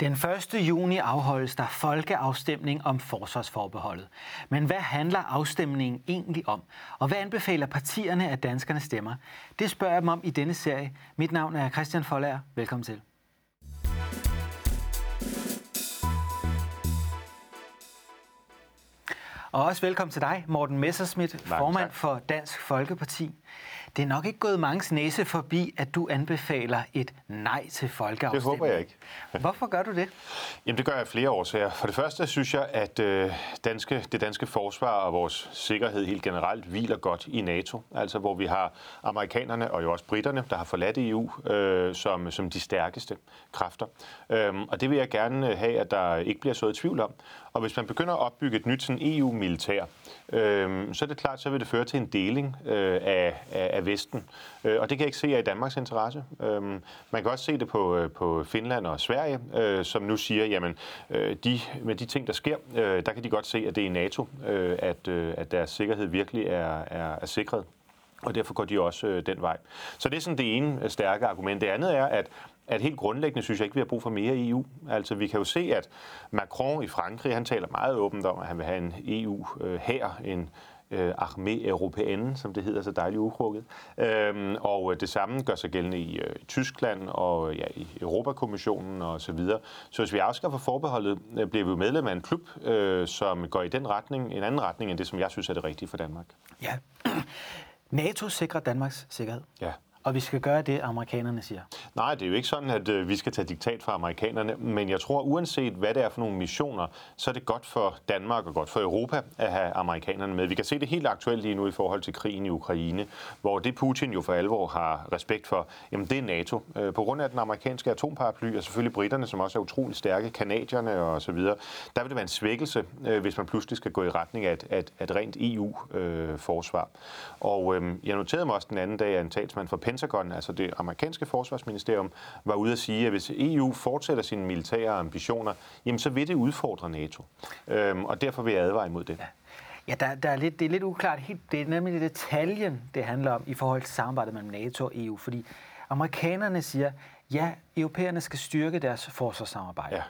Den 1. juni afholdes der folkeafstemning om forsvarsforbeholdet. Men hvad handler afstemningen egentlig om? Og hvad anbefaler partierne, at danskerne stemmer? Det spørger jeg dem om i denne serie. Mit navn er Christian Folager. Velkommen til. Og også velkommen til dig, Morten Messerschmidt, formand for Dansk Folkeparti. Det er nok ikke gået mange næse forbi, at du anbefaler et nej til folkeafstemning. Det håber jeg ikke. Hvorfor gør du det? Jamen det gør jeg flere årsager. For det første synes jeg, at øh, danske, det danske forsvar og vores sikkerhed helt generelt hviler godt i NATO. Altså hvor vi har amerikanerne og jo også britterne, der har forladt EU øh, som, som de stærkeste kræfter. Øhm, og det vil jeg gerne have, at der ikke bliver sået tvivl om. Og hvis man begynder at opbygge et nyt EU-militær, øh, så er det klart, så vil det føre til en deling øh, af, af, af Vesten. Øh, og det kan jeg ikke se er i Danmarks interesse. Øh, man kan også se det på, øh, på Finland og Sverige, øh, som nu siger, jamen, øh, de, med de ting, der sker, øh, der kan de godt se, at det er i NATO, øh, at, øh, at deres sikkerhed virkelig er, er, er sikret. Og derfor går de også øh, den vej. Så det er sådan det ene øh, stærke argument. Det andet er, at at helt grundlæggende synes jeg ikke, vi har brug for mere EU. Altså vi kan jo se, at Macron i Frankrig, han taler meget åbent om, at han vil have en EU øh, her, en øh, armé européenne, som det hedder så dejligt ukrukket. Øhm, og det samme gør sig gældende i øh, Tyskland og ja, i Europakommissionen og så videre. Så hvis vi afskaffer forbeholdet, øh, bliver vi jo medlem af en klub, øh, som går i den retning, en anden retning end det, som jeg synes er det rigtige for Danmark. Ja. NATO sikrer Danmarks sikkerhed. Ja. Og vi skal gøre det, amerikanerne siger. Nej, det er jo ikke sådan, at øh, vi skal tage diktat fra amerikanerne, men jeg tror, uanset hvad det er for nogle missioner, så er det godt for Danmark og godt for Europa at have amerikanerne med. Vi kan se det helt aktuelt lige nu i forhold til krigen i Ukraine, hvor det Putin jo for alvor har respekt for, jamen det er NATO. Øh, på grund af den amerikanske atomparaply, og selvfølgelig britterne, som også er utrolig stærke, kanadierne og så videre, der vil det være en svækkelse, øh, hvis man pludselig skal gå i retning af et, et, et rent EU-forsvar. Øh, og øhm, jeg noterede mig også den anden dag, at en talsmand for Pentagon, altså det amerikanske forsvarsministerium, var ude at sige, at hvis EU fortsætter sine militære ambitioner, jamen så vil det udfordre NATO. Øhm, og derfor vil jeg advare imod det. Ja. Ja, der, der er lidt, det er lidt uklart. Helt, det er nemlig detaljen, det handler om i forhold til samarbejdet mellem NATO og EU. Fordi amerikanerne siger, ja, europæerne skal styrke deres forsvarssamarbejde. Ja.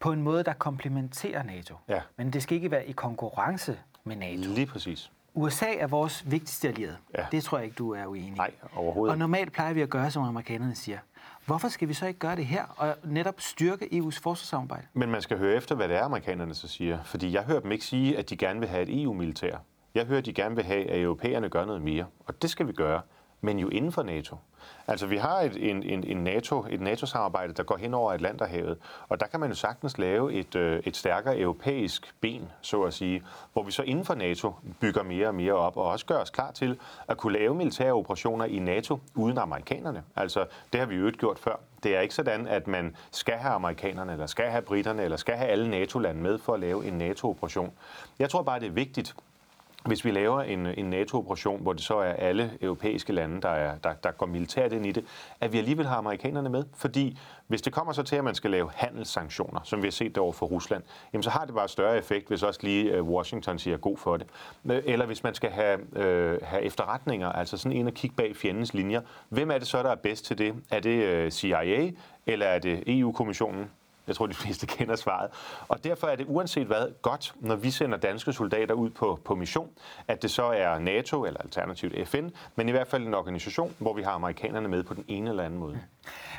På en måde, der komplementerer NATO. Ja. Men det skal ikke være i konkurrence med NATO. Lige præcis. USA er vores vigtigste allierede. Ja. Det tror jeg ikke, du er uenig i. Nej, overhovedet Og normalt plejer vi at gøre, som amerikanerne siger. Hvorfor skal vi så ikke gøre det her og netop styrke EU's forsvarssamarbejde? Men man skal høre efter, hvad det er, amerikanerne så siger. Fordi jeg hører dem ikke sige, at de gerne vil have et EU-militær. Jeg hører, at de gerne vil have, at europæerne gør noget mere. Og det skal vi gøre men jo inden for NATO. Altså vi har et, en, en, en NATO, et NATO-samarbejde, der går hen over Atlanterhavet, og der kan man jo sagtens lave et, øh, et stærkere europæisk ben, så at sige, hvor vi så inden for NATO bygger mere og mere op, og også gør os klar til at kunne lave militære operationer i NATO uden amerikanerne. Altså det har vi jo ikke gjort før. Det er ikke sådan, at man skal have amerikanerne, eller skal have britterne, eller skal have alle NATO-lande med for at lave en NATO-operation. Jeg tror bare, det er vigtigt, hvis vi laver en, en NATO-operation, hvor det så er alle europæiske lande, der, er, der, der går militært ind i det, at vi alligevel har amerikanerne med. Fordi hvis det kommer så til, at man skal lave handelssanktioner, som vi har set det over for Rusland, jamen så har det bare større effekt, hvis også lige øh, Washington siger god for det. Øh, eller hvis man skal have, øh, have efterretninger, altså sådan en at kigge bag fjendens linjer. Hvem er det så, der er bedst til det? Er det øh, CIA, eller er det EU-kommissionen? Jeg tror, de fleste kender svaret. Og derfor er det uanset hvad godt, når vi sender danske soldater ud på, på mission, at det så er NATO eller alternativt FN, men i hvert fald en organisation, hvor vi har amerikanerne med på den ene eller anden måde.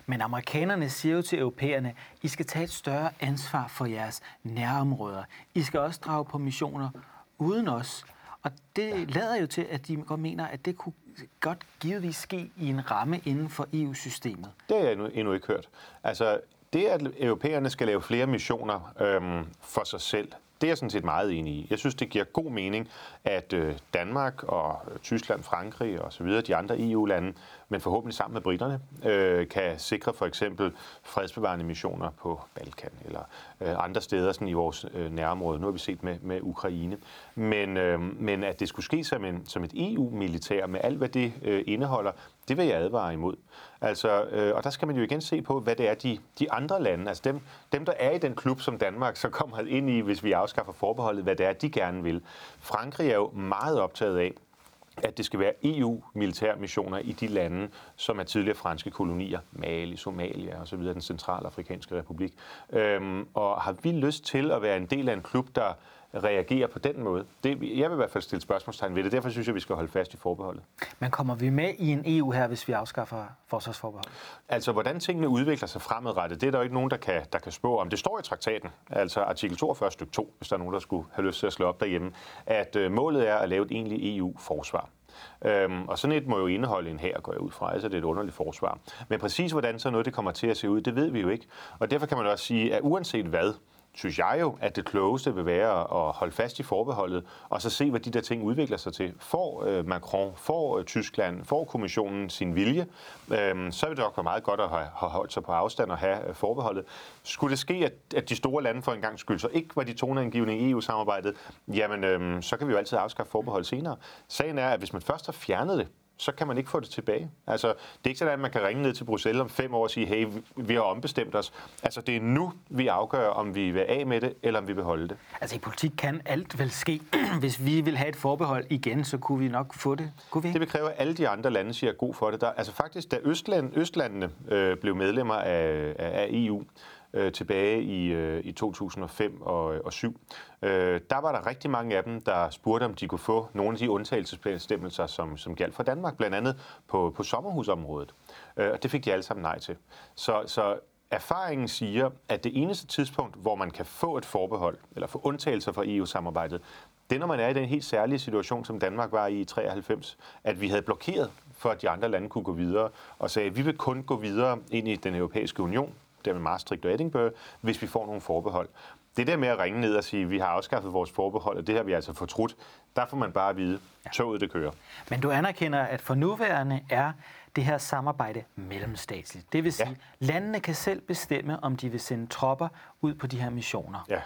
Men amerikanerne siger jo til europæerne, I skal tage et større ansvar for jeres nærområder. I skal også drage på missioner uden os. Og det ja. lader jo til, at de godt mener, at det kunne godt givetvis ske i en ramme inden for EU-systemet. Det har jeg endnu, endnu ikke hørt. Altså, det, at europæerne skal lave flere missioner øhm, for sig selv, det er jeg sådan set meget enig i. Jeg synes, det giver god mening, at øh, Danmark og Tyskland, Frankrig og så videre, de andre EU-lande, men forhåbentlig sammen med britterne, øh, kan sikre for eksempel fredsbevarende missioner på Balkan eller øh, andre steder sådan i vores øh, nærområde. Nu har vi set med, med Ukraine. Men, øh, men at det skulle ske som, en, som et EU-militær med alt, hvad det øh, indeholder, det vil jeg advare imod. Altså, øh, og der skal man jo igen se på, hvad det er, de, de andre lande, altså dem, dem, der er i den klub som Danmark, så kommer ind i, hvis vi afskaffer forbeholdet, hvad det er, de gerne vil. Frankrig er jo meget optaget af, at det skal være EU-militærmissioner i de lande, som er tidligere franske kolonier, Mali, Somalia osv., den centralafrikanske republik. Øhm, og har vi lyst til at være en del af en klub, der reagerer på den måde. Det, jeg vil i hvert fald stille spørgsmålstegn ved det. Derfor synes jeg, vi skal holde fast i forbeholdet. Men kommer vi med i en EU her, hvis vi afskaffer forsvarsforbeholdet? Altså, hvordan tingene udvikler sig fremadrettet, det er der jo ikke nogen, der kan, der kan spå om. Det står i traktaten, altså artikel 42 stykke 2, hvis der er nogen, der skulle have lyst til at slå op derhjemme, at øh, målet er at lave et egentligt EU-forsvar. Øhm, og sådan et må jo indeholde en her, går jeg ud fra, altså det er et underligt forsvar. Men præcis hvordan så noget det kommer til at se ud, det ved vi jo ikke. Og derfor kan man også sige, at uanset hvad, synes jeg jo, at det klogeste vil være at holde fast i forbeholdet, og så se, hvad de der ting udvikler sig til. Får øh, Macron, får øh, Tyskland, får kommissionen sin vilje, øh, så vil det nok være meget godt at have, have holdt sig på afstand og have øh, forbeholdet. Skulle det ske, at, at de store lande for en gang skyld så ikke var de toneangivende i EU-samarbejdet, jamen øh, så kan vi jo altid afskaffe forbeholdet senere. Sagen er, at hvis man først har fjernet det, så kan man ikke få det tilbage. Altså, det er ikke sådan, at man kan ringe ned til Bruxelles om fem år og sige, hey, vi har ombestemt os. Altså, det er nu, vi afgør, om vi vil af med det, eller om vi vil holde det. Altså, i politik kan alt vel ske. Hvis vi vil have et forbehold igen, så kunne vi nok få det. Kunne vi Det vil kræve, at alle de andre lande siger god for det. Der, altså faktisk, da Østland, Østlandene øh, blev medlemmer af, af EU, øh, tilbage i, øh, i 2005 og, og øh, 7. Øh, der var der rigtig mange af dem, der spurgte, om de kunne få nogle af de undtagelsesbestemmelser, som, som galt for Danmark, blandt andet på, på sommerhusområdet. Øh, og det fik de alle sammen nej til. Så, så erfaringen siger, at det eneste tidspunkt, hvor man kan få et forbehold, eller få undtagelser fra EU-samarbejdet, det er, når man er i den helt særlige situation, som Danmark var i i 93, at vi havde blokeret for, at de andre lande kunne gå videre, og sagde, at vi vil kun gå videre ind i den europæiske union, dermed Maastricht og Edinburgh, hvis vi får nogle forbehold. Det der med at ringe ned og sige, at vi har afskaffet vores forbehold, og det har vi altså fortrudt, der får man bare at vide, at toget det kører. Men du anerkender, at for nuværende er det her samarbejde mellemstatsligt. Det vil sige, ja. landene kan selv bestemme, om de vil sende tropper ud på de her missioner. Ja.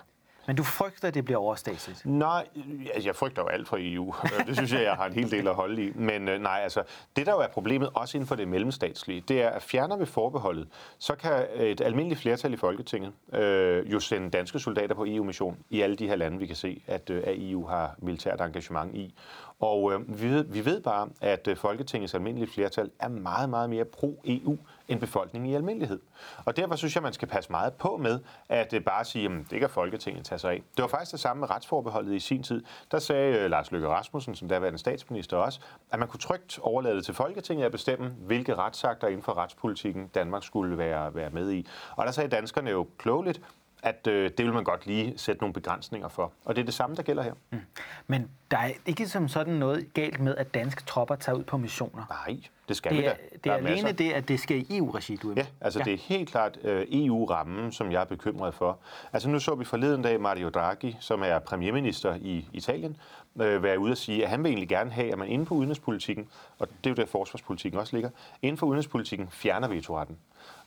Men du frygter, at det bliver overstatsligt? Nej, altså jeg frygter jo alt fra EU. Det synes jeg, jeg har en hel del at holde i. Men øh, nej, altså det der jo er problemet, også inden for det mellemstatslige, det er, at fjerner vi forbeholdet, så kan et almindeligt flertal i Folketinget øh, jo sende danske soldater på EU-mission i alle de her lande, vi kan se, at, øh, at EU har militært engagement i. Og øh, vi, ved, vi ved bare, at øh, Folketingets almindelige flertal er meget, meget mere pro-EU end befolkningen i almindelighed. Og derfor synes jeg, man skal passe meget på med at øh, bare sige, at det kan Folketinget tage sig af. Det var faktisk det samme med retsforbeholdet i sin tid. Der sagde øh, Lars Løkke Rasmussen, som daværende statsminister også, at man kunne trygt overlade det til Folketinget at bestemme, hvilke retsakter inden for retspolitikken Danmark skulle være, være med i. Og der sagde danskerne jo klogeligt, at øh, det vil man godt lige sætte nogle begrænsninger for. Og det er det samme, der gælder her. Mm. Men der er ikke som sådan noget galt med, at danske tropper tager ud på missioner? Nej, det skal det vi da. Det er, er alene det, at det skal i EU-regi, du er Ja, altså ja. det er helt klart uh, EU-rammen, som jeg er bekymret for. Altså nu så vi forleden dag Mario Draghi, som er premierminister i Italien, øh, være ude og sige, at han vil egentlig gerne have, at man inden for udenrigspolitikken, og det er jo der forsvarspolitikken også ligger, inden for udenrigspolitikken fjerner vetoretten.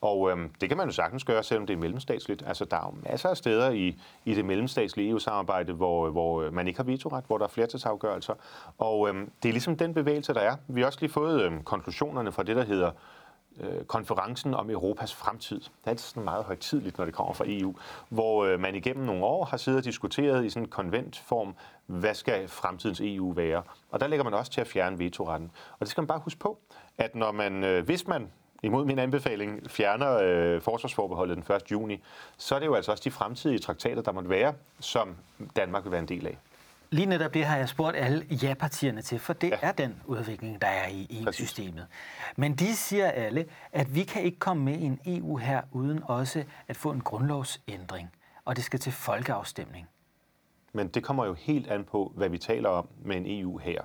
Og øhm, det kan man jo sagtens gøre, selvom det er mellemstatsligt. Altså, der er jo masser af steder i, i det mellemstatslige EU-samarbejde, hvor, hvor øh, man ikke har vetoret, hvor der er flertalsafgørelser. Og øhm, det er ligesom den bevægelse, der er. Vi har også lige fået øhm, konklusionerne fra det, der hedder øh, konferencen om Europas fremtid. Det er altid sådan meget højtidligt, når det kommer fra EU, hvor øh, man igennem nogle år har siddet og diskuteret i sådan en konventform, hvad skal fremtidens EU være? Og der lægger man også til at fjerne vetoretten. Og det skal man bare huske på, at når man, øh, hvis man imod min anbefaling fjerner øh, forsvarsforbeholdet den 1. juni, så er det jo altså også de fremtidige traktater, der måtte være, som Danmark vil være en del af. Lige netop det har jeg spurgt alle ja-partierne til, for det ja. er den udvikling, der er i EU-systemet. Men de siger alle, at vi kan ikke komme med i en EU her, uden også at få en grundlovsændring, og det skal til folkeafstemning. Men det kommer jo helt an på, hvad vi taler om med en EU her.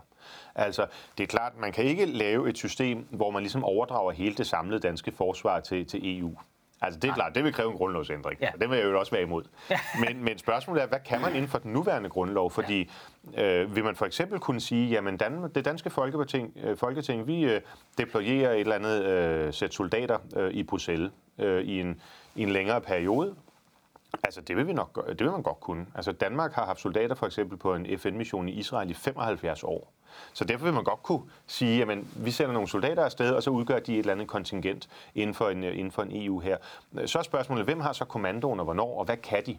Altså, det er klart, man kan ikke lave et system, hvor man ligesom overdrager hele det samlede danske forsvar til, til EU. Altså det er klart, det vil kræve en grundlovsændring, ja. og det vil jeg jo også være imod. Ja. Men, men spørgsmålet er, hvad kan man inden for den nuværende grundlov? Fordi øh, vil man for eksempel kunne sige, jamen Dan, det danske folketing, øh, folketing vi øh, deployerer et eller andet øh, sæt soldater øh, i Bruxelles øh, i, en, i en længere periode, Altså, det vil, vi nok, det vil man godt kunne. Altså, Danmark har haft soldater for eksempel på en FN-mission i Israel i 75 år. Så derfor vil man godt kunne sige, at vi sender nogle soldater afsted, og så udgør de et eller andet kontingent inden for en, øh, inden for en EU her. Så er spørgsmålet, hvem har så kommandoen, og hvornår, og hvad kan de?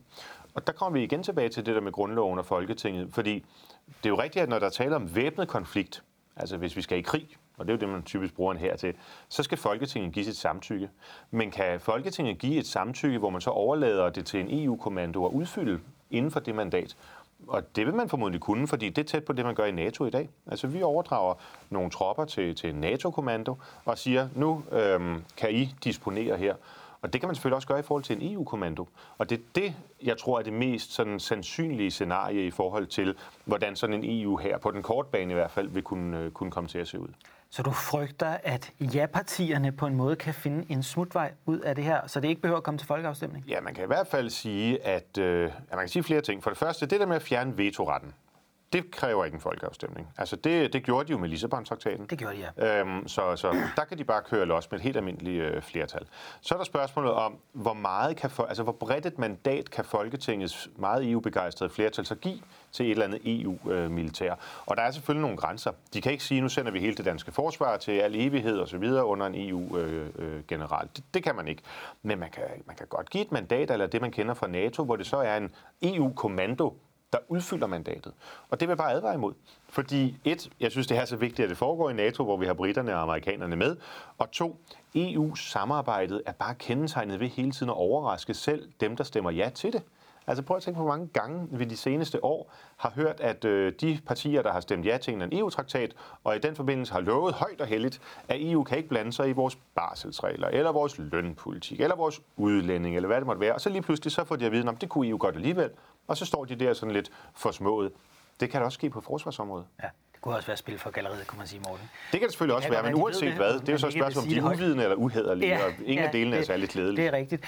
Og der kommer vi igen tilbage til det der med grundloven og Folketinget, fordi det er jo rigtigt, at når der taler om væbnet konflikt, altså hvis vi skal i krig, og det er jo det, man typisk bruger en her til, så skal Folketinget give sit samtykke. Men kan Folketinget give et samtykke, hvor man så overlader det til en EU-kommando at udfylde inden for det mandat? Og det vil man formodentlig kunne, fordi det er tæt på det, man gør i NATO i dag. Altså vi overdrager nogle tropper til, til en NATO-kommando og siger, nu øhm, kan I disponere her. Og det kan man selvfølgelig også gøre i forhold til en EU-kommando. Og det er det, jeg tror er det mest sådan, sandsynlige scenarie i forhold til, hvordan sådan en EU her, på den korte bane i hvert fald, vil kunne, øh, kunne komme til at se ud. Så du frygter, at ja-partierne på en måde kan finde en smutvej ud af det her, så det ikke behøver at komme til folkeafstemning? Ja, man kan i hvert fald sige, at, øh, at man kan sige flere ting. For det første, det der med at fjerne vetoretten det kræver ikke en folkeafstemning. Altså det, det gjorde de jo med Lissabon-traktaten. Det gjorde de, ja. Øhm, så, så der kan de bare køre los med et helt almindeligt øh, flertal. Så er der spørgsmålet om, hvor meget kan for, altså hvor bredt et mandat kan Folketingets meget EU-begejstrede flertal så give til et eller andet EU-militær. Og der er selvfølgelig nogle grænser. De kan ikke sige, nu sender vi hele det danske forsvar til al evighed og så videre under en EU-general. Øh, øh, det, det kan man ikke. Men man kan, man kan godt give et mandat, eller det man kender fra NATO, hvor det så er en EU-kommando, der udfylder mandatet. Og det vil jeg bare advare imod. Fordi et, jeg synes, det er så vigtigt, at det foregår i NATO, hvor vi har britterne og amerikanerne med. Og to, EU-samarbejdet er bare kendetegnet ved hele tiden at overraske selv dem, der stemmer ja til det. Altså prøv at tænke på, hvor mange gange vi de seneste år har hørt, at øh, de partier, der har stemt ja til en EU-traktat, e og i den forbindelse har lovet højt og heldigt, at EU kan ikke blande sig i vores barselsregler, eller vores lønpolitik, eller vores udlænding, eller hvad det måtte være. Og så lige pludselig så får de at vide, at det kunne EU godt alligevel, og så står de der sådan lidt forsmået. Det kan da også ske på forsvarsområdet. Ja. Det kunne også være spil for galleriet, kan man sige, Morten. Det kan det selvfølgelig også være, men uanset hvad, det er jo så et spørgsmål, om de er uvidende eller uhederlige, ja, og ingen ja, af delene er særlig klædelige. Det er rigtigt.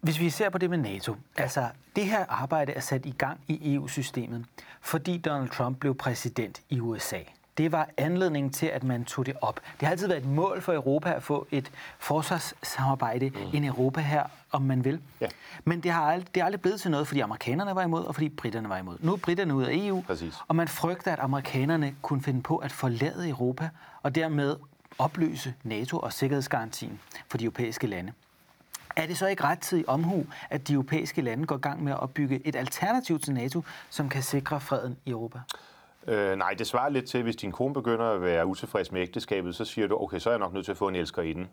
Hvis vi ser på det med NATO, altså det her arbejde er sat i gang i EU-systemet, fordi Donald Trump blev præsident i USA. Det var anledningen til, at man tog det op. Det har altid været et mål for Europa at få et forsvarssamarbejde, mm. en Europa her, om man vil. Ja. Men det har, aldrig, det er aldrig blevet til noget, fordi amerikanerne var imod, og fordi britterne var imod. Nu er britterne ud af EU, Præcis. og man frygter, at amerikanerne kunne finde på at forlade Europa, og dermed opløse NATO og sikkerhedsgarantien for de europæiske lande. Er det så ikke rettidig omhu, at de europæiske lande går i gang med at opbygge et alternativ til NATO, som kan sikre freden i Europa? Øh, nej, det svarer lidt til, hvis din kone begynder at være utilfreds med ægteskabet, så siger du, okay, så er jeg nok nødt til at få en elsker i den.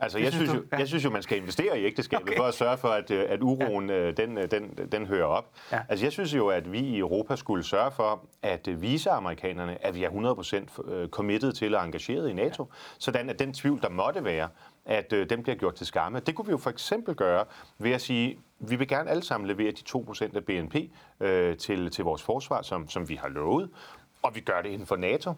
Altså, jeg synes, jo, jeg synes jo, man skal investere i ægteskabet okay. for at sørge for, at, øh, at uroen ja. Øh, den, øh, den, den hører op. Ja. Altså, jeg synes jo, at vi i Europa skulle sørge for at vise amerikanerne, at vi er 100% committed til og engageret i NATO, ja. sådan at den tvivl, der måtte være, at øh, den bliver gjort til skamme. Det kunne vi jo for eksempel gøre ved at sige, vi vil gerne alle sammen levere de 2% af BNP øh, til, til vores forsvar, som, som vi har lovet, og vi gør det inden for NATO.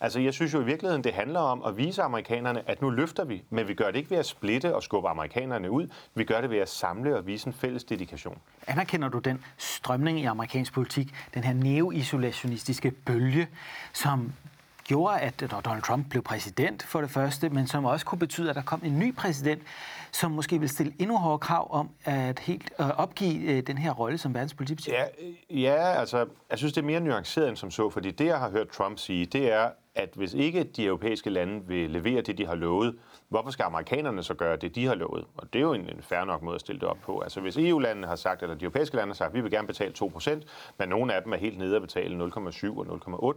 Altså, jeg synes jo i virkeligheden, det handler om at vise amerikanerne, at nu løfter vi, men vi gør det ikke ved at splitte og skubbe amerikanerne ud. Vi gør det ved at samle og vise en fælles dedikation. Anerkender du den strømning i amerikansk politik, den her neo-isolationistiske bølge, som gjorde, at Donald Trump blev præsident for det første, men som også kunne betyde, at der kom en ny præsident, som måske vil stille endnu hårdere krav om at helt øh, opgive øh, den her rolle som verdens politibetjent? Ja, øh, ja, altså, jeg synes, det er mere nuanceret end som så, fordi det, jeg har hørt Trump sige, det er, at hvis ikke de europæiske lande vil levere det, de har lovet, hvorfor skal amerikanerne så gøre det, de har lovet? Og det er jo en, en fair nok måde at stille det op på. Altså hvis EU-landene har sagt, eller de europæiske lande har sagt, at vi vil gerne betale 2%, men nogle af dem er helt nede at betale 0,7 og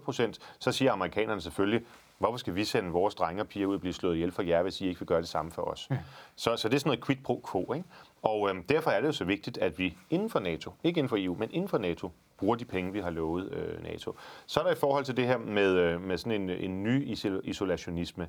0,8%, så siger amerikanerne selvfølgelig, Hvorfor skal vi sende vores drenge og piger ud og blive slået ihjel for jer, hvis I ikke vil gøre det samme for os? Ja. Så, så det er sådan noget quid pro quo. Ikke? Og øh, derfor er det jo så vigtigt, at vi inden for NATO, ikke inden for EU, men inden for NATO, bruger de penge, vi har lovet øh, NATO. Så er der i forhold til det her med, øh, med sådan en, en ny isolationisme.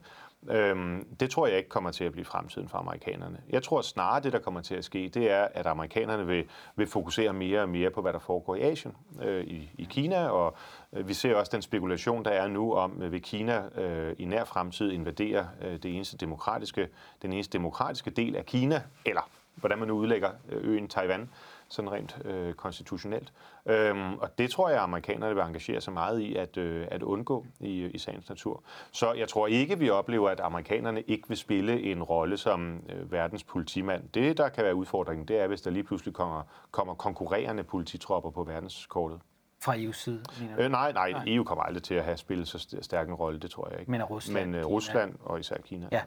Øhm, det tror jeg ikke kommer til at blive fremtiden for amerikanerne. Jeg tror snarere, det der kommer til at ske, det er, at amerikanerne vil, vil fokusere mere og mere på, hvad der foregår i Asien, øh, i, i Kina, og øh, vi ser også den spekulation, der er nu om, øh, vil Kina øh, i nær fremtid invadere øh, det eneste demokratiske, den eneste demokratiske del af Kina, eller hvordan man nu udlægger øh, øen Taiwan, sådan rent øh, konstitutionelt. Øhm, og det tror jeg, at amerikanerne vil engagere sig meget i at, øh, at undgå i, i sagens natur. Så jeg tror ikke, vi oplever, at amerikanerne ikke vil spille en rolle som øh, verdens politimand. Det, der kan være udfordringen, det er, hvis der lige pludselig kommer, kommer konkurrerende polititropper på verdenskortet. Fra EU's side? Øh, nej, nej, nej, EU kommer aldrig til at have spillet så stærk en rolle, det tror jeg ikke. Men Rusland? Men uh, Rusland og især Kina. Ja.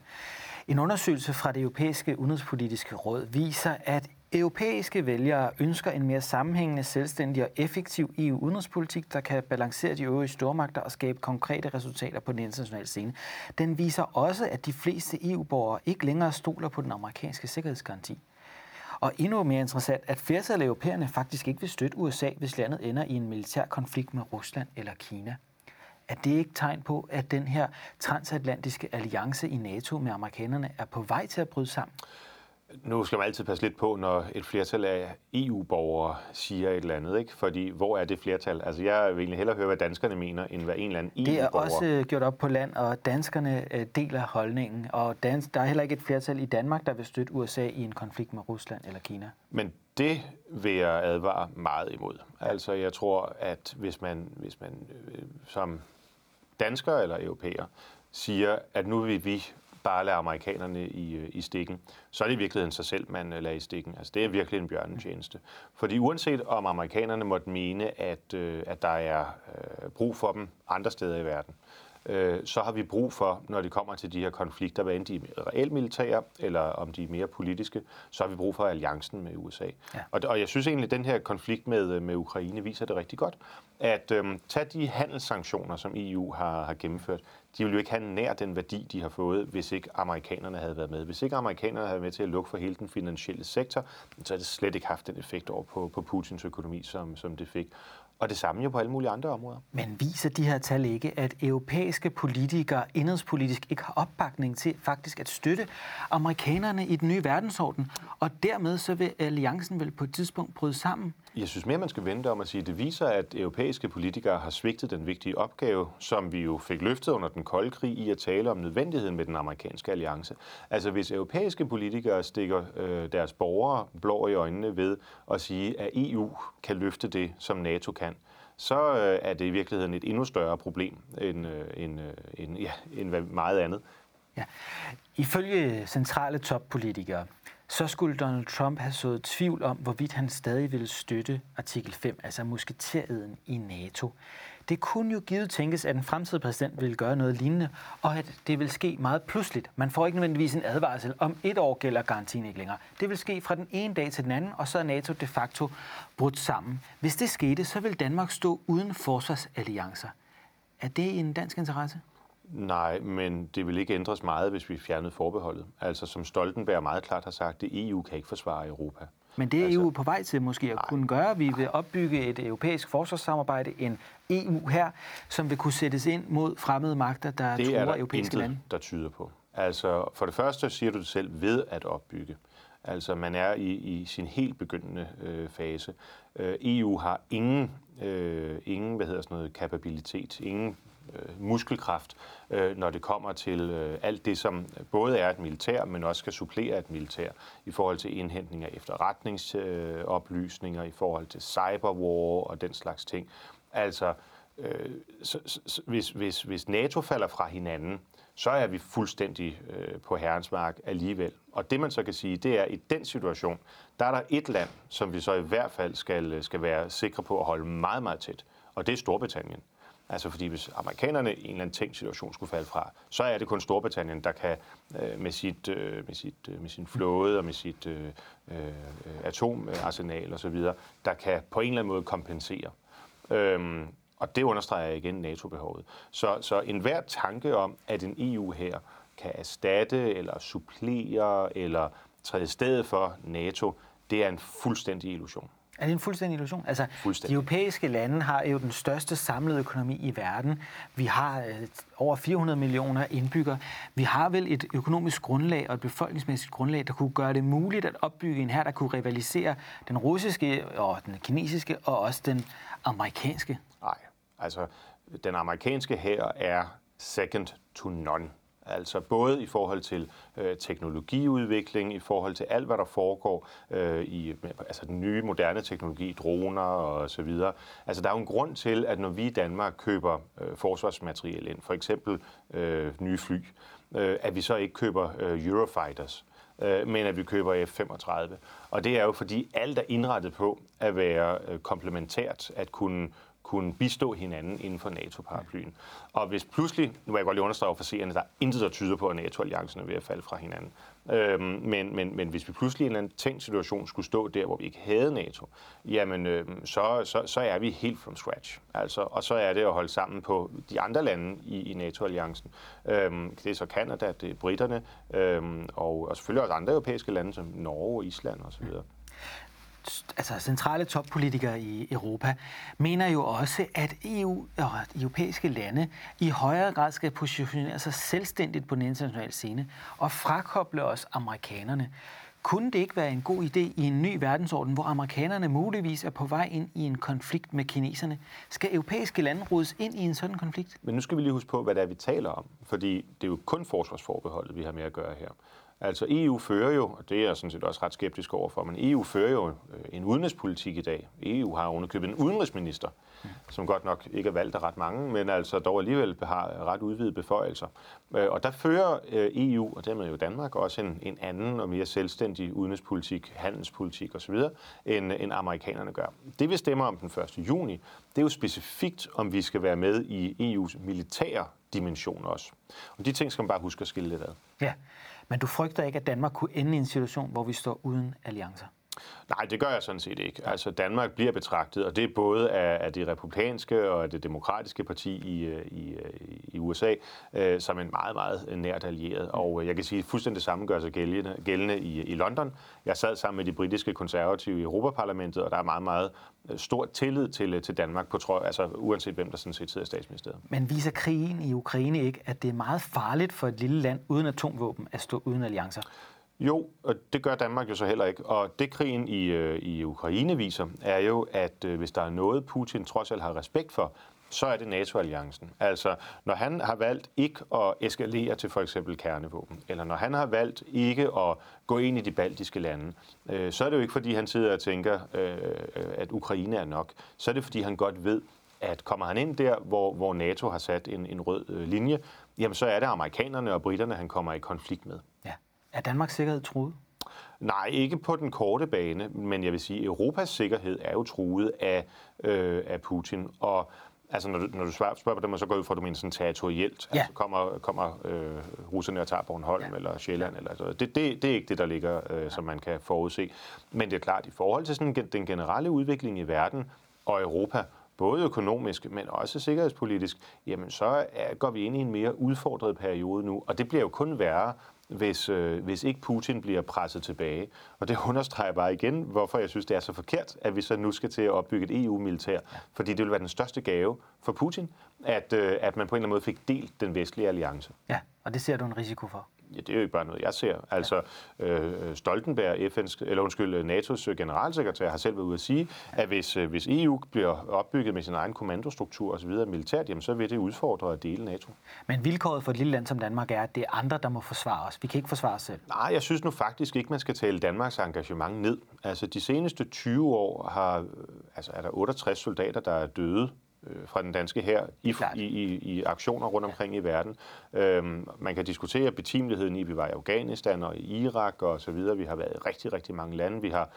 En undersøgelse fra det europæiske udenrigspolitiske råd viser, at europæiske vælgere ønsker en mere sammenhængende, selvstændig og effektiv EU-udenrigspolitik, der kan balancere de øvrige stormagter og skabe konkrete resultater på den internationale scene. Den viser også, at de fleste EU-borgere ikke længere stoler på den amerikanske sikkerhedsgaranti. Og endnu mere interessant, at flertallet af europæerne faktisk ikke vil støtte USA, hvis landet ender i en militær konflikt med Rusland eller Kina. Er det ikke tegn på, at den her transatlantiske alliance i NATO med amerikanerne er på vej til at bryde sammen? Nu skal man altid passe lidt på, når et flertal af EU-borgere siger et eller andet, ikke? Fordi hvor er det flertal? Altså jeg vil egentlig hellere høre, hvad danskerne mener, end hvad en eller anden EU-borger... Det er også øh, gjort op på land, og danskerne øh, deler holdningen. Og dans, der er heller ikke et flertal i Danmark, der vil støtte USA i en konflikt med Rusland eller Kina. Men det vil jeg advare meget imod. Altså jeg tror, at hvis man, hvis man øh, som dansker eller europæer siger, at nu vil vi bare lade amerikanerne i, øh, i stikken, så er det i virkeligheden sig selv, man øh, lader i stikken. Altså, det er virkelig en bjørnetjeneste. Fordi uanset om amerikanerne måtte mene, at, øh, at der er brug for dem andre steder i verden, så har vi brug for, når det kommer til de her konflikter, hvad enten de er reelt militære, eller om de er mere politiske, så har vi brug for alliancen med USA. Ja. Og, og jeg synes egentlig, at den her konflikt med, med Ukraine viser det rigtig godt, at øhm, tage de handelssanktioner, som EU har, har gennemført, de ville jo ikke have nær den værdi, de har fået, hvis ikke amerikanerne havde været med. Hvis ikke amerikanerne havde været med til at lukke for hele den finansielle sektor, så havde det slet ikke haft den effekt over på, på Putins økonomi, som, som det fik. Og det samme jo på alle mulige andre områder. Men viser de her tal ikke, at europæiske politikere indrigspolitisk ikke har opbakning til faktisk at støtte amerikanerne i den nye verdensorden, og dermed så vil alliancen vel på et tidspunkt bryde sammen? Jeg synes mere, man skal vente om at sige, at det viser, at europæiske politikere har svigtet den vigtige opgave, som vi jo fik løftet under den kolde krig i at tale om nødvendigheden med den amerikanske alliance. Altså hvis europæiske politikere stikker øh, deres borgere blå i øjnene ved at sige, at EU kan løfte det, som NATO kan, så øh, er det i virkeligheden et endnu større problem end, øh, end, øh, end, ja, end meget andet. Ja. Ifølge centrale toppolitikere, så skulle Donald Trump have sået tvivl om, hvorvidt han stadig ville støtte artikel 5, altså musketereden i NATO. Det kunne jo givet tænkes, at en fremtidig præsident ville gøre noget lignende, og at det vil ske meget pludseligt. Man får ikke nødvendigvis en advarsel. Om et år gælder garantien ikke længere. Det vil ske fra den ene dag til den anden, og så er NATO de facto brudt sammen. Hvis det skete, så vil Danmark stå uden forsvarsalliancer. Er det en dansk interesse? Nej, men det vil ikke ændres meget, hvis vi fjernede forbeholdet. Altså som Stoltenberg meget klart har sagt, det EU kan ikke forsvare Europa. Men det er altså, EU på vej til måske at nej, kunne gøre. Vi vil opbygge et europæisk forsvarssamarbejde, en EU her, som vil kunne sættes ind mod fremmede magter, der det truer europæiske lande. der tyder på. Altså for det første siger du det selv ved at opbygge. Altså man er i, i sin helt begyndende øh, fase. Øh, EU har ingen, øh, ingen hvad hedder sådan noget, kapabilitet, ingen øh, muskelkraft, øh, når det kommer til øh, alt det, som både er et militær, men også skal supplere et militær i forhold til indhentning af efterretningsoplysninger, øh, i forhold til cyberwar og den slags ting. Altså, øh, så, så, hvis, hvis, hvis NATO falder fra hinanden, så er vi fuldstændig øh, på herrens mark alligevel. Og det man så kan sige, det er, at i den situation, der er der et land, som vi så i hvert fald skal, skal være sikre på at holde meget, meget tæt, og det er Storbritannien. Altså fordi hvis amerikanerne i en eller anden tænkt situation skulle falde fra, så er det kun Storbritannien, der kan øh, med, sit, øh, med, sit, øh, med sin flåde og med sit øh, øh, atomarsenal osv., der kan på en eller anden måde kompensere. Øhm, og det understreger igen NATO-behovet. Så, så enhver tanke om, at en EU her kan erstatte eller supplere eller træde stedet for NATO, det er en fuldstændig illusion. Er det en fuldstændig illusion? Altså, de europæiske lande har jo den største samlede økonomi i verden. Vi har øh, over 400 millioner indbyggere. Vi har vel et økonomisk grundlag og et befolkningsmæssigt grundlag, der kunne gøre det muligt at opbygge en her, der kunne rivalisere den russiske og den kinesiske og også den amerikanske. Nej, altså den amerikanske her er second to none Altså både i forhold til øh, teknologiudvikling, i forhold til alt, hvad der foregår øh, i altså den nye moderne teknologi, droner og så videre. Altså der er jo en grund til, at når vi i Danmark køber øh, forsvarsmateriel ind, for eksempel øh, nye fly, øh, at vi så ikke køber øh, Eurofighters, øh, men at vi køber F-35. Og det er jo fordi alt er indrettet på at være øh, komplementært, at kunne kunne bistå hinanden inden for NATO-paraplyen. Og hvis pludselig, nu vil jeg godt lige understrege for seerne, der er intet, der tyder på, at NATO-alliancen er ved at falde fra hinanden. Øhm, men, men, men hvis vi pludselig i en eller anden tænkt situation skulle stå der, hvor vi ikke havde NATO, jamen øhm, så, så, så er vi helt from scratch. Altså, og så er det at holde sammen på de andre lande i, i NATO-alliancen. Øhm, det er så Kanada, det er britterne, øhm, og, og selvfølgelig også andre europæiske lande som Norge, Island osv altså centrale toppolitikere i Europa, mener jo også, at EU og europæiske lande i højere grad skal positionere sig selvstændigt på den internationale scene og frakoble os amerikanerne. Kunne det ikke være en god idé i en ny verdensorden, hvor amerikanerne muligvis er på vej ind i en konflikt med kineserne? Skal europæiske lande rodes ind i en sådan konflikt? Men nu skal vi lige huske på, hvad det er, vi taler om. Fordi det er jo kun forsvarsforbeholdet, vi har med at gøre her. Altså EU fører jo, og det er jeg sådan set også ret skeptisk overfor, men EU fører jo øh, en udenrigspolitik i dag. EU har underkøbet en udenrigsminister, som godt nok ikke er valgt af ret mange, men altså dog alligevel har ret udvidede beføjelser. Øh, og der fører øh, EU, og dermed jo Danmark, også en, en anden og mere selvstændig udenrigspolitik, handelspolitik osv., end, end amerikanerne gør. Det vi stemmer om den 1. juni, det er jo specifikt, om vi skal være med i EU's militære dimension også. Og de ting skal man bare huske at skille lidt ad. Ja. Men du frygter ikke, at Danmark kunne ende i en situation, hvor vi står uden alliancer? Nej, det gør jeg sådan set ikke. Altså Danmark bliver betragtet, og det er både af, af det republikanske og af det demokratiske parti i, øh, i, øh, i USA, øh, som en meget, meget nært allieret. Og jeg kan sige, at fuldstændig det samme gør sig gældende, gældende i, i London. Jeg sad sammen med de britiske konservative i Europaparlamentet, og der er meget, meget stor tillid til, til Danmark, på tro, altså uanset hvem der sådan set sidder i statsministeriet. Men viser krigen i Ukraine ikke, at det er meget farligt for et lille land uden atomvåben at stå uden alliancer? Jo, og det gør Danmark jo så heller ikke. Og det krigen i, øh, i Ukraine viser, er jo, at øh, hvis der er noget, Putin trods alt har respekt for, så er det NATO-alliancen. Altså, når han har valgt ikke at eskalere til for eksempel kernevåben, eller når han har valgt ikke at gå ind i de baltiske lande, øh, så er det jo ikke, fordi han sidder og tænker, øh, at Ukraine er nok. Så er det, fordi han godt ved, at kommer han ind der, hvor, hvor NATO har sat en, en rød øh, linje, jamen så er det amerikanerne og britterne, han kommer i konflikt med. Ja. Er Danmarks sikkerhed truet? Nej, ikke på den korte bane, men jeg vil sige, at Europas sikkerhed er jo truet af, øh, af Putin. Og altså, når du, når du spørger, spørger på dem, så går ud fra, at du mener sådan territorielt. Ja. Altså, kommer, kommer øh, russerne og tager Bornholm ja. eller Sjælland? Eller, altså, det, det, det er ikke det, der ligger, øh, ja. som man kan forudse. Men det er klart, i forhold til sådan den generelle udvikling i verden og Europa, både økonomisk, men også sikkerhedspolitisk, jamen så er, går vi ind i en mere udfordret periode nu, og det bliver jo kun værre, hvis, øh, hvis ikke Putin bliver presset tilbage. Og det understreger bare igen, hvorfor jeg synes, det er så forkert, at vi så nu skal til at opbygge et EU-militær. Fordi det vil være den største gave for Putin, at, øh, at man på en eller anden måde fik delt den vestlige alliance. Ja, og det ser du en risiko for. Ja, det er jo ikke bare noget, jeg ser. Altså, øh, Stoltenberg, FN's, eller undskyld, NATO's generalsekretær, har selv været ude at sige, at hvis, øh, hvis EU bliver opbygget med sin egen kommandostruktur osv. militært, jamen, så vil det udfordre at dele NATO. Men vilkåret for et lille land som Danmark er, at det er andre, der må forsvare os. Vi kan ikke forsvare os selv. Nej, jeg synes nu faktisk ikke, man skal tale Danmarks engagement ned. Altså, de seneste 20 år har, altså, er der 68 soldater, der er døde øh, fra den danske her i, i, i, i aktioner rundt omkring ja. i verden. Øhm, man kan diskutere betimeligheden i, at vi var i Afghanistan og i Irak og så videre. Vi har været i rigtig, rigtig mange lande. Vi har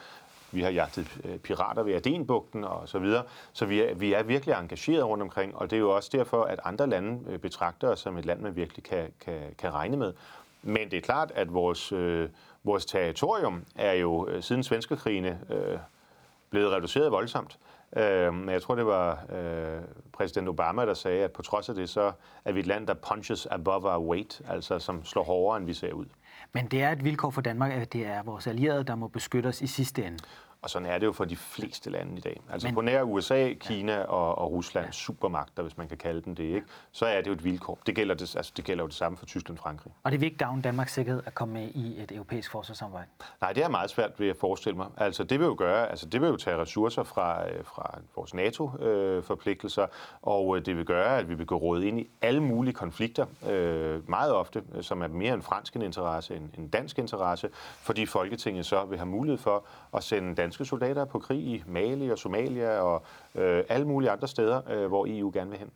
vi har jagtet øh, pirater ved Adenbugten og så videre. Så vi er, vi er virkelig engageret rundt omkring, og det er jo også derfor, at andre lande øh, betragter os som et land, man virkelig kan, kan, kan regne med. Men det er klart, at vores, øh, vores territorium er jo siden svenskerkrigene øh, blevet reduceret voldsomt. Øh, men jeg tror, det var øh, præsident Obama, der sagde, at på trods af det, så er vi et land, der punches above our weight, altså som slår hårdere, end vi ser ud. Men det er et vilkår for Danmark, at det er vores allierede, der må beskytte os i sidste ende. Og sådan er det jo for de fleste lande i dag. Altså Men, på nær USA, Kina ja. og, og Rusland, ja. supermagter, hvis man kan kalde dem det, ikke? så er det jo et vilkår. Det gælder, det, altså, det gælder jo det samme for Tyskland og Frankrig. Og det vil ikke gavne Danmarks sikkerhed at komme med i et europæisk forsvarssamarbejde? Nej, det er meget svært ved at forestille mig. Altså det vil jo gøre, altså det vil jo tage ressourcer fra, øh, fra vores NATO-forpligtelser, og øh, det vil gøre, at vi vil gå rådet ind i alle mulige konflikter, øh, meget ofte, som er mere en fransk interesse end en dansk interesse, fordi Folketinget så vil have mulighed for at sende danske danske soldater på krig i Mali og Somalia og øh, alle mulige andre steder, øh, hvor EU gerne vil hen.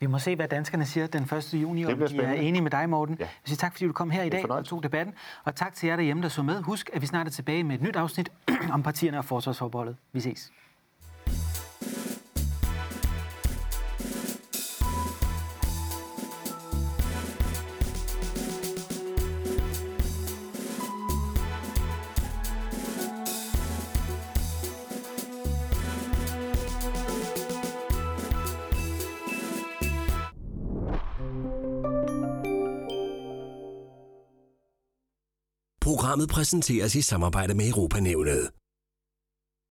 Vi må se, hvad danskerne siger den 1. juni, om de er enige med dig, Morten. Ja. Jeg tak, fordi du kom her i dag og tog debatten. Og tak til jer derhjemme, der så med. Husk, at vi snart er tilbage med et nyt afsnit om partierne og forsvarsforbeholdet. Vi ses. Programmet præsenteres i samarbejde med Europanævnet.